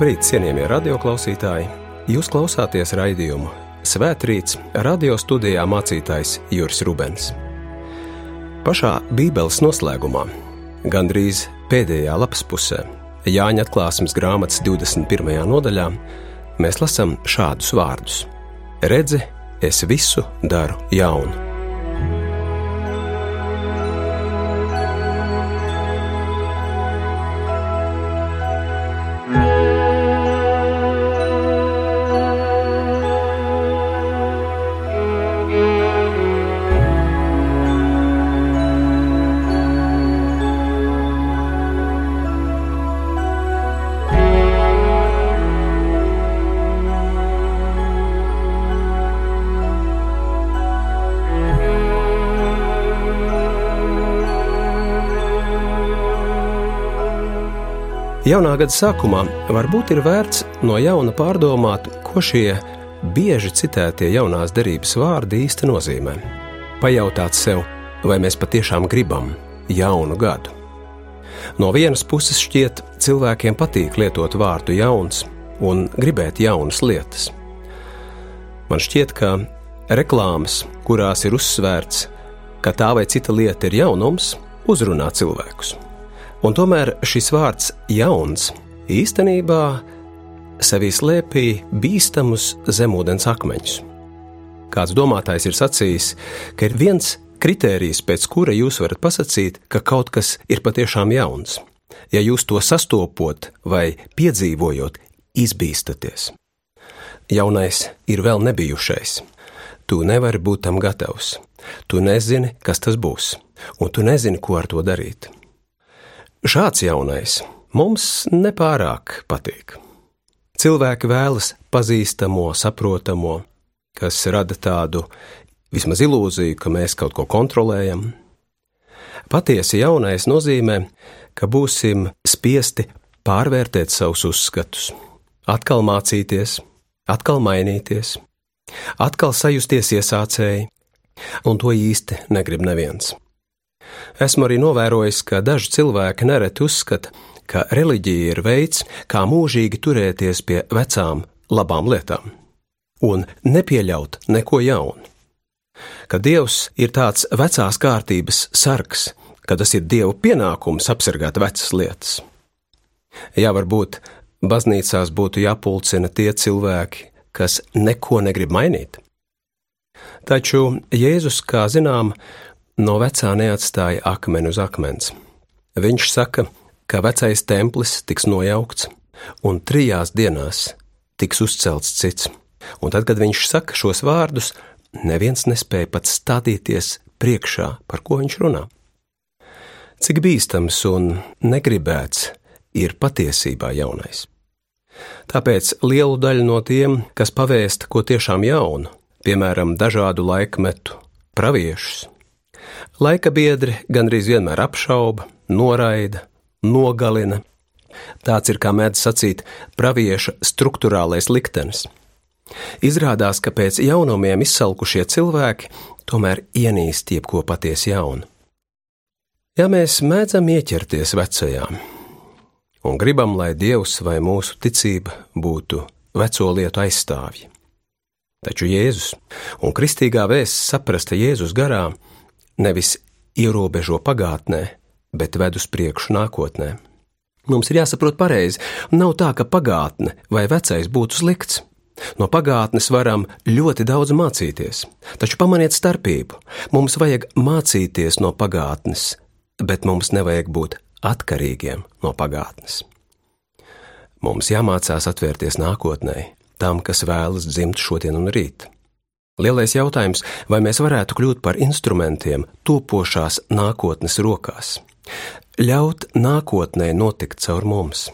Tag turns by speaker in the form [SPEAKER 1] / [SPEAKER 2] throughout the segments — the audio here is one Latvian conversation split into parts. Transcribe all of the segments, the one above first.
[SPEAKER 1] Labrīt, cienījamie radioklausītāji! Jūs klausāties raidījumu Svētrīts, radio studijā mācītājs Juris Rubens. Pašā Bībeles noslēgumā, gandrīz pēdējā lapas pusē, Jāņa atklāsmes grāmatas 21. nodaļā, mēs lasām šādus vārdus: Redzi, es visu daru jaunu. Jaunā gada sākumā varbūt ir vērts no jauna pārdomāt, ko šie bieži citētie jaunās derības vārdi īsti nozīmē. Pajautāt sev, vai mēs patiešām gribam jaunu gadu. No vienas puses šķiet, cilvēkiem patīk lietot vārdu jauns un gribēt jaunas lietas. Man šķiet, ka reklāmas, kurās ir uzsvērts, ka tā vai cita lieta ir jaunums, uzrunā cilvēkus. Un tomēr šis vārds jauns īstenībā sevī slēpj bīstamus zemūdens akmeņus. Kāds domātājs ir sacījis, ka ir viens kritērijs, pēc kura jūs varat pasakīt, ka kaut kas ir patiešām jauns. Ja jūs to sastopot vai piedzīvojot, izbīstaties. Jaunais ir vēl nebijušais. Tu nevari būt tam gatavs. Tu nezini, kas tas būs, un tu nezini, ko ar to darīt. Šāds jaunais mums nepārāk patīk. Cilvēki vēlas pazīstamo, saprotamo, kas rada tādu vismaz ilūziju, ka mēs kaut ko kontrolējam. Patiesi jaunais nozīmē, ka būsim spiesti pārvērtēt savus uzskatus, atkal mācīties, atkal mainīties, atkal sajusties iesācēji, un to īsti negrib neviens. Esmu arī novērojis, ka daži cilvēki nereti uzskata, ka reliģija ir veids, kā mūžīgi turēties pie vecām, labām lietām un nepieļaut neko jaunu. Ka Dievs ir tāds vecās kārtības sargs, ka tas ir Dieva pienākums apsargāt vecas lietas. Jā, varbūt baznīcās būtu jāpulcina tie cilvēki, kas neko negrib mainīt. Taču Jēzus, kā zinām, no vecā neatstāja akmeni uz akmens. Viņš saka, ka vecais templis tiks nojaukts, un trijās dienās tiks uzcelts cits. Un tad, kad viņš saka šos vārdus, neviens nespēja pat stādīties priekšā, par ko viņš runā. Cik bīstams un negribēts ir patiesībā jaunais. Tāpēc lielu daļu no tiem, kas pavēsta ko tiešām jaunu, piemēram, dažādu laikmetu praviešus, Laika biedri gandrīz vienmēr apšauba, noraida, nogalina. Tāds ir, kā mēdz sacīt, pravieša struktūrālais liktenis. Izrādās, ka pēc jaunumiem izsalkušie cilvēki tomēr ienīst jebko patiesi jaunu. Ja mēs mēdzam ieķerties vecajām un gribam, lai Dievs vai mūsu ticība būtu veco lietu aizstāvji, taču Jēzus un kristīgā vēsts saprasta Jēzus garā nevis ierobežo pagātnē, bet ved uz priekšu nākotnē. Mums ir jāsaprot pareizi, nav tā, ka pagātne vai vecais būtu slikts. No pagātnes varam ļoti daudz mācīties, taču pamaniet starpību. Mums vajag mācīties no pagātnes, bet mums nevajag būt atkarīgiem no pagātnes. Mums jāmācās atvērties nākotnē, tam, kas vēlas dzimt šodien un rīt. Lielais jautājums, vai mēs varētu kļūt par instrumentiem topošās nākotnes rokās, ļaut nākotnē notikt caur mums.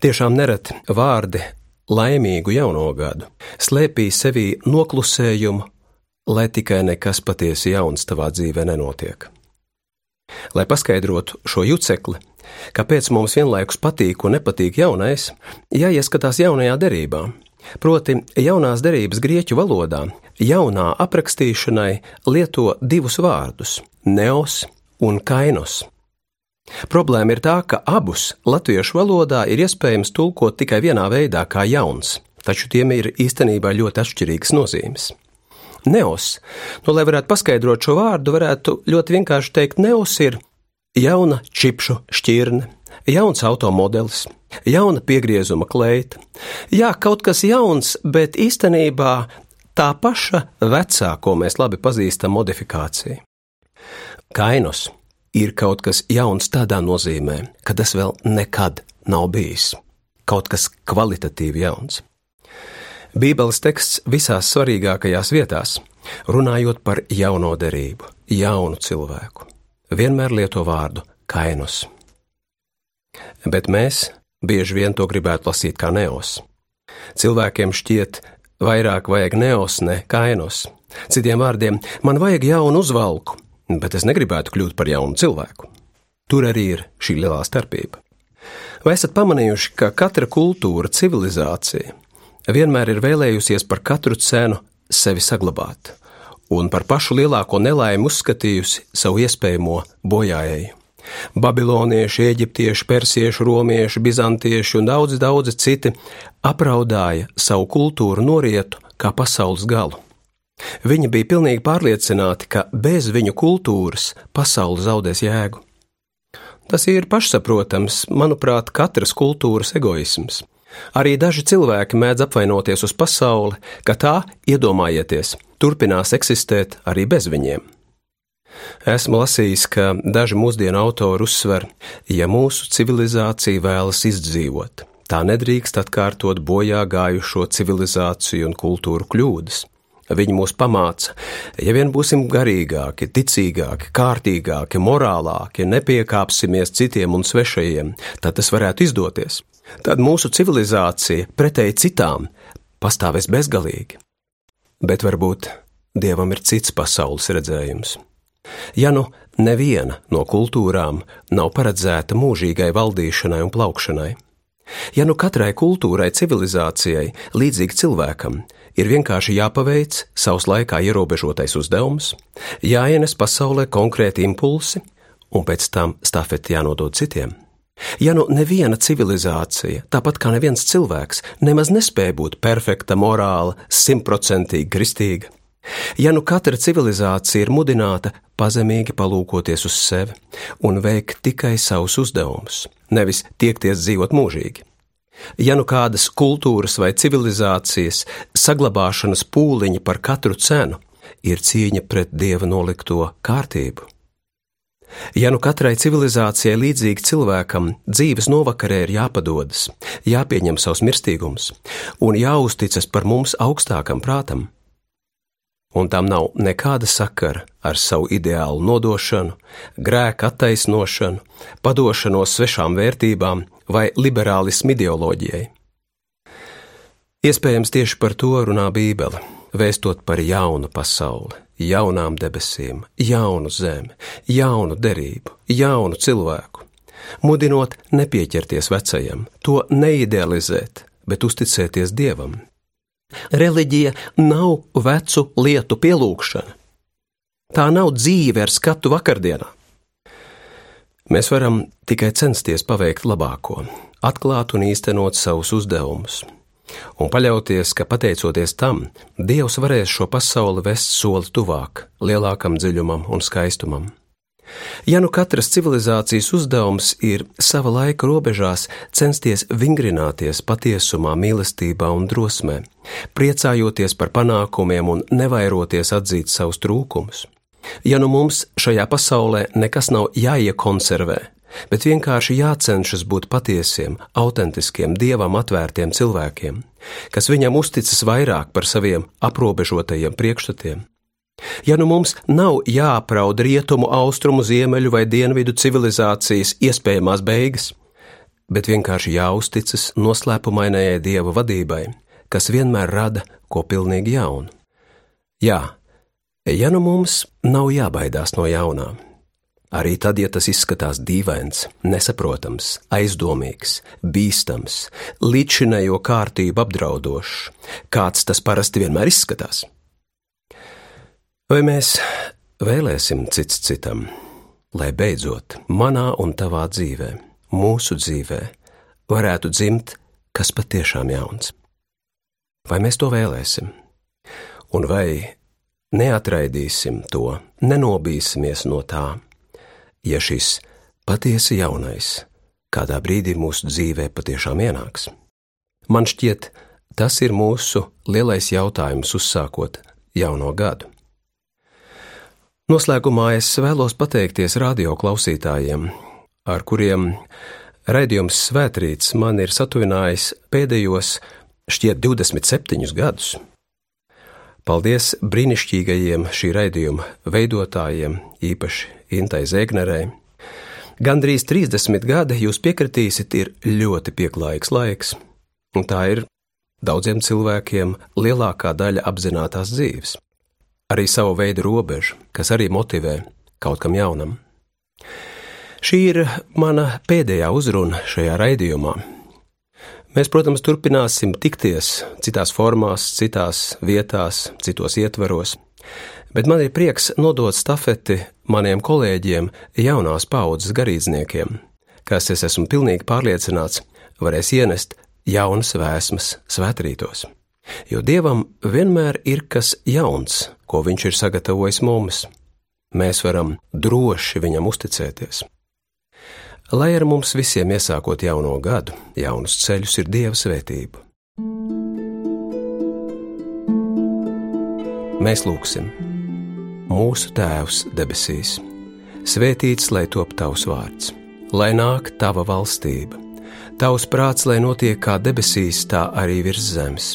[SPEAKER 1] Tiešām nereti vārdi laimīgu jauno gadu slēpī sevī noklusējumu, lai tikai nekas patiesi jauns tavā dzīvē nenotiek. Lai paskaidrotu šo jucekli, kāpēc mums vienlaikus patīk un nepatīk jaunais, jāieskatās jaunajā derībā Proti, jaunās derības grieķu valodā jaunā aprakstīšanai lieto divus vārdus - neos un kainos. Problēma ir tā, ka abus latviešu valodā ir iespējams tulkot tikai vienā veidā, kā jauns, taču tiem ir īstenībā ļoti atšķirīgas nozīmes. Neos, nu, lai varētu paskaidrot šo vārdu, varētu ļoti vienkārši teikt, neos ir jauna čipšu šķirne, jauns automodelis, jauna piegriezuma kleita. Jā, kaut kas jauns, bet īstenībā tā paša vecā, ko mēs labi pazīstam, modifikācija. Kainos ir kaut kas jauns tādā nozīmē, ka tas vēl nekad nav bijis. Kaut kas kvalitatīvi jauns. Bībeles teksts visās svarīgākajās vietās, runājot par jauno derību, jaunu cilvēku, vienmēr lieto vārdu kainus. Bet mēs bieži vien to gribētu lasīt kā neos. Cilvēkiem šķiet, vairāk vajag neos, ne kainus. Citiem vārdiem, man vajag jaunu uzvalku, bet es negribētu kļūt par jaunu cilvēku. Tur arī ir šī lielā starpība. Vai esat pamanījuši, ka katra kultūra, civilizācija vienmēr ir vēlējusies par katru cenu sevi saglabāt, un par pašu lielāko nelaimi uzskatījusi savu iespējamo bojājēju? Babilonieši, eģiptieši, persieši, romieši, bizantieši un daudzi, daudzi citi apraudāja savu kultūru norietu kā pasaules galu. Viņi bija pilnīgi pārliecināti, ka bez viņu kultūras pasaule zaudēs jēgu. Tas ir pašsaprotams, manuprāt, katras kultūras egoisms. Arī daži cilvēki mēdz apvainoties uz pasauli, ka tā, iedomājieties, turpinās eksistēt arī bez viņiem. Esmu lasījis, ka daži mūsdienu autori uzsver, ja mūsu civilizācija vēlas izdzīvot, tā nedrīkst atkārtot bojā gājušo civilizāciju un kultūru kļūdas. Viņi mūs pamāca, ja vien būsim garīgāki, ticīgāki, kārtīgāki, morālāki, nepiekāpsimies citiem un svešajiem, tad tas varētu izdoties. Tad mūsu civilizācija, pretēji citām, pastāvēs bezgalīgi. Bet varbūt Dievam ir cits pasaules redzējums. Ja nu neviena no kultūrām nav paredzēta mūžīgai valdīšanai un plaukšanai, ja nu katrai kultūrai, civilizācijai, līdzīgi cilvēkam, ir vienkārši jāpaveic savs laikā ierobežotais uzdevums, jāienes pasaulē konkrēti impulsi, un pēc tam stafeti jānodod citiem. Ja nu neviena civilizācija, tāpat kā neviens cilvēks, nemaz nespēja būt perfekta, morāla, simtprocentīgi kristīga, Ja nu katra civilizācija ir mudināta pazemīgi palūkoties uz sevi un veikt tikai savus uzdevumus, nevis tiekties dzīvot mūžīgi. Ja nu kādas kultūras vai civilizācijas saglabāšanas pūliņi par katru cenu ir cīņa pret dieva nolikto kārtību, Ja nu katrai civilizācijai līdzīgi cilvēkam dzīves novakarē ir jāpadodas, jāpieņem savs mirstīgums un jāuzticas par mums augstākam prātam, un tam nav nekāda sakara ar savu ideālu nodošanu, grēka attaisnošanu, padošanos svešām vērtībām vai liberālismu ideoloģijai. Iespējams, tieši par to runā Bībele, vēstot par jaunu pasauli, jaunām debesīm, jaunu zemi, jaunu derību, jaunu cilvēku, mudinot nepieķerties vecajam, to neidealizēt, bet uzticēties Dievam. Reliģija nav vecu lietu pielūgšana. Tā nav dzīve ar skatu vakardienā. Mēs varam tikai censties paveikt labāko, atklāt un īstenot savus uzdevumus, un paļauties, ka pateicoties tam, Dievs varēs šo pasauli vest soli tuvāk, lielākam dziļumam un skaistumam. Ja nu katras civilizācijas uzdevums ir sava laika robežās censties vingrināties patiesumā, mīlestībā un drosmē, priecājoties par panākumiem un nevairoties atzīt savus trūkumus, ja nu mums šajā pasaulē nekas nav jāiekonservē, bet vienkārši jācenšas būt patiesiem, autentiskiem, dievam atvērtiem cilvēkiem, kas viņam uzticas vairāk par saviem aprobežotajiem priekšstatiem, Ja nu mums nav jāapraud rietumu, austrumu, ziemeļu vai dienvidu civilizācijas iespējamās beigas, bet vienkārši jāuzticas noslēpumainajai dieva vadībai, kas vienmēr rada ko pilnīgi jaunu. Jā, ja nu mums nav jābaidās no jaunām, arī tad, ja tas izskatās dīvains, nesaprotams, aizdomīgs, bīstams, līdzinējo kārtību apdraudošs, kāds tas parasti vienmēr izskatās. Vai mēs vēlēsim cits citam, lai beidzot manā un tavā dzīvē, mūsu dzīvē, varētu dzimt kas patiešām jauns. Vai mēs to vēlēsim? Un vai neatraidīsim to, nenobīsimies no tā, ja šis patiesi jaunais kādā brīdī mūsu dzīvē patiešām ienāks? Man šķiet, tas ir mūsu lielais jautājums uzsākot jauno gadu. Noslēgumā es vēlos pateikties radio klausītājiem, ar kuriem raidījums Svētrīts man ir satuvinājis pēdējos šķiet 27 gadus. Paldies brīnišķīgajiem šī raidījuma veidotājiem, īpaši Intai Zēgnerei. Gandrīz 30 gadi, jūs piekritīsiet, ir ļoti pieklājīgs laiks, un tā ir daudziem cilvēkiem lielākā daļa apzinātās dzīves. Arī savu veidu robeža, kas arī motivē kaut kam jaunam. Šī ir mana pēdējā uzruna šajā raidījumā, Mēs, protams, turpināsim tikties citās formās, citās vietās, citos ietveros, bet man ir prieks nodot stafeti maniem kolēģiem, jaunās paudzes garīdzniekiem, kas, es esmu pilnīgi pārliecināts, varēs ienest jaunas vēsmas svētrītos. Jo Dievam vienmēr ir kas jauns, ko Viņš ir sagatavojis mums. Mēs varam droši Viņam uzticēties. Lai ar mums visiem iesākot jauno gadu, jaunus ceļus ir Dieva svētība. Mēs lūgsim, mūsu Tēvs debesīs, svētīts lai top tavs vārds, lai nāk tava valstība, tavs prāts, lai notiek kā debesīs, tā arī virs zemes.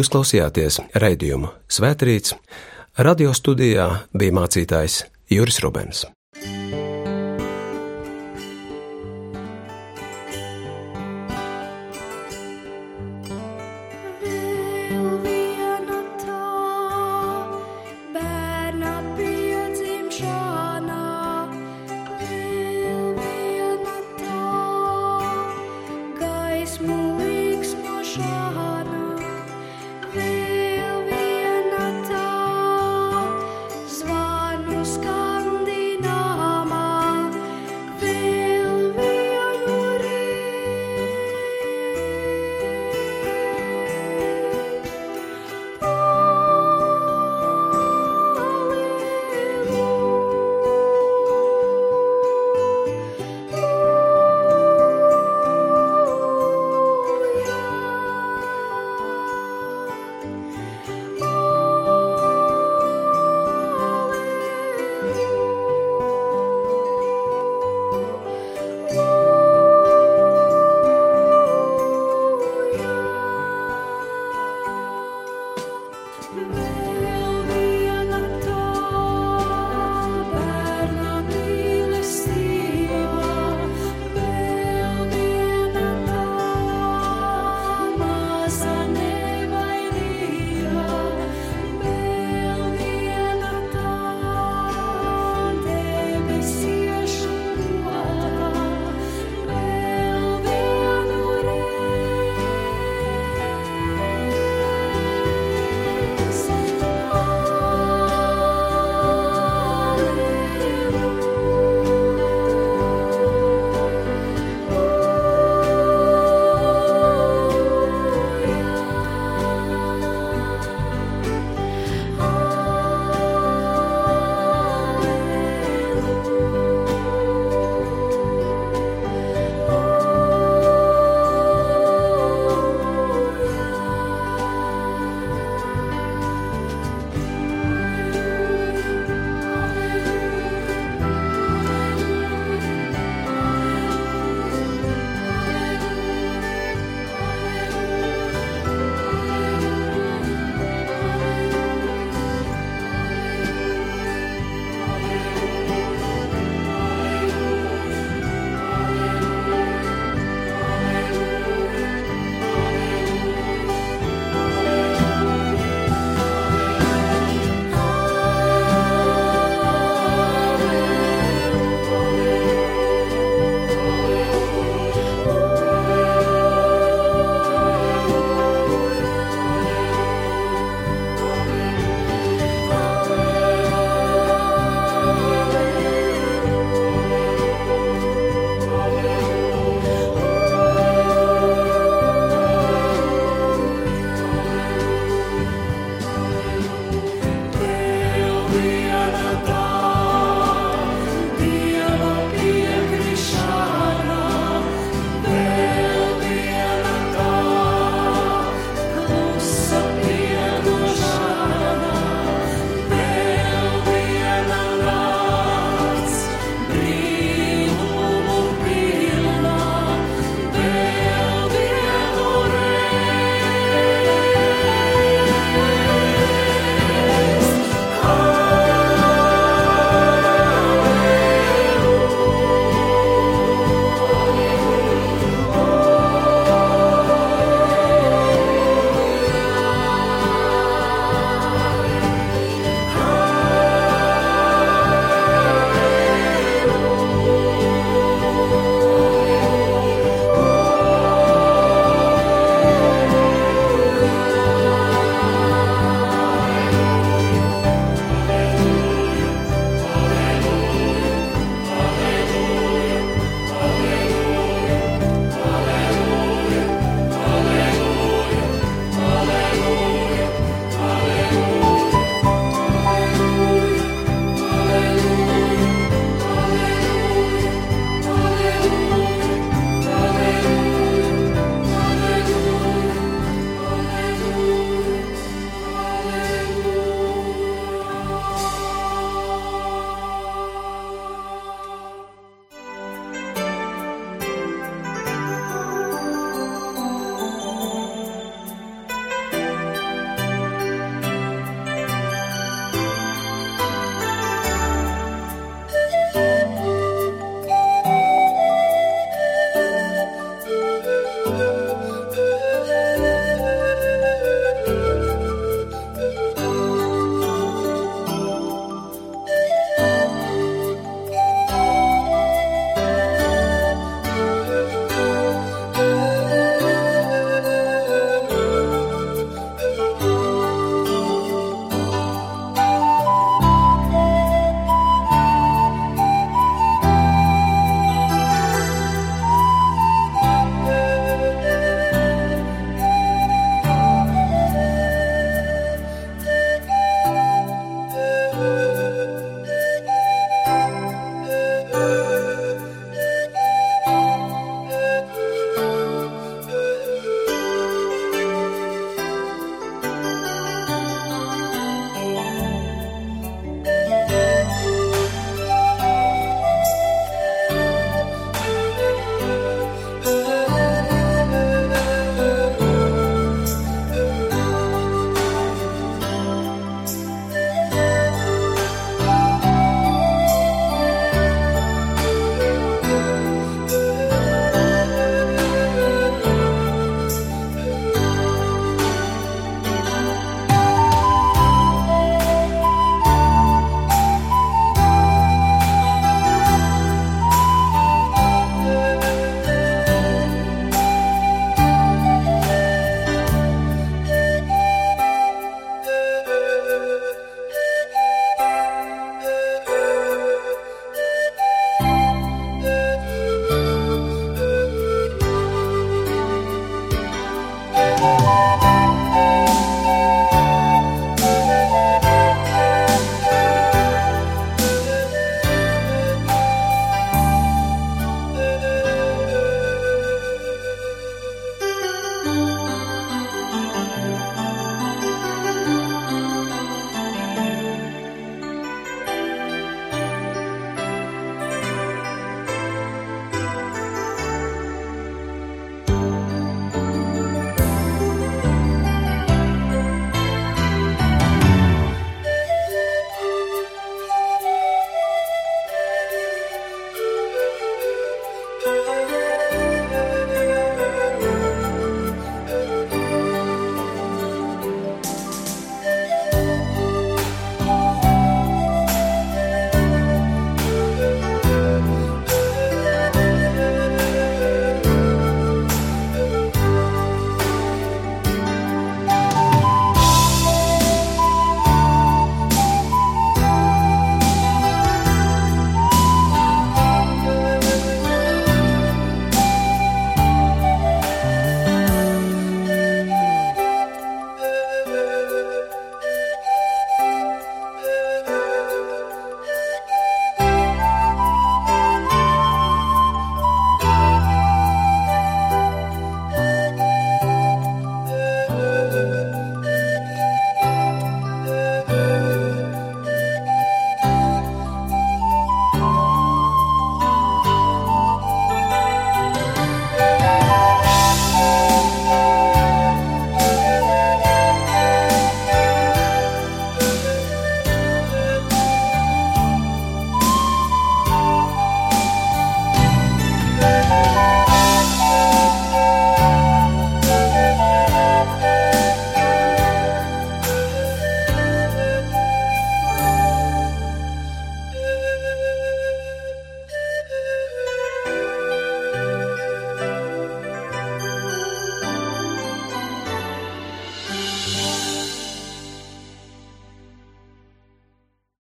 [SPEAKER 1] Jūs klausījāties raidījumu Svētrīts. Radio studijā bija mācītājs Juris Rubens.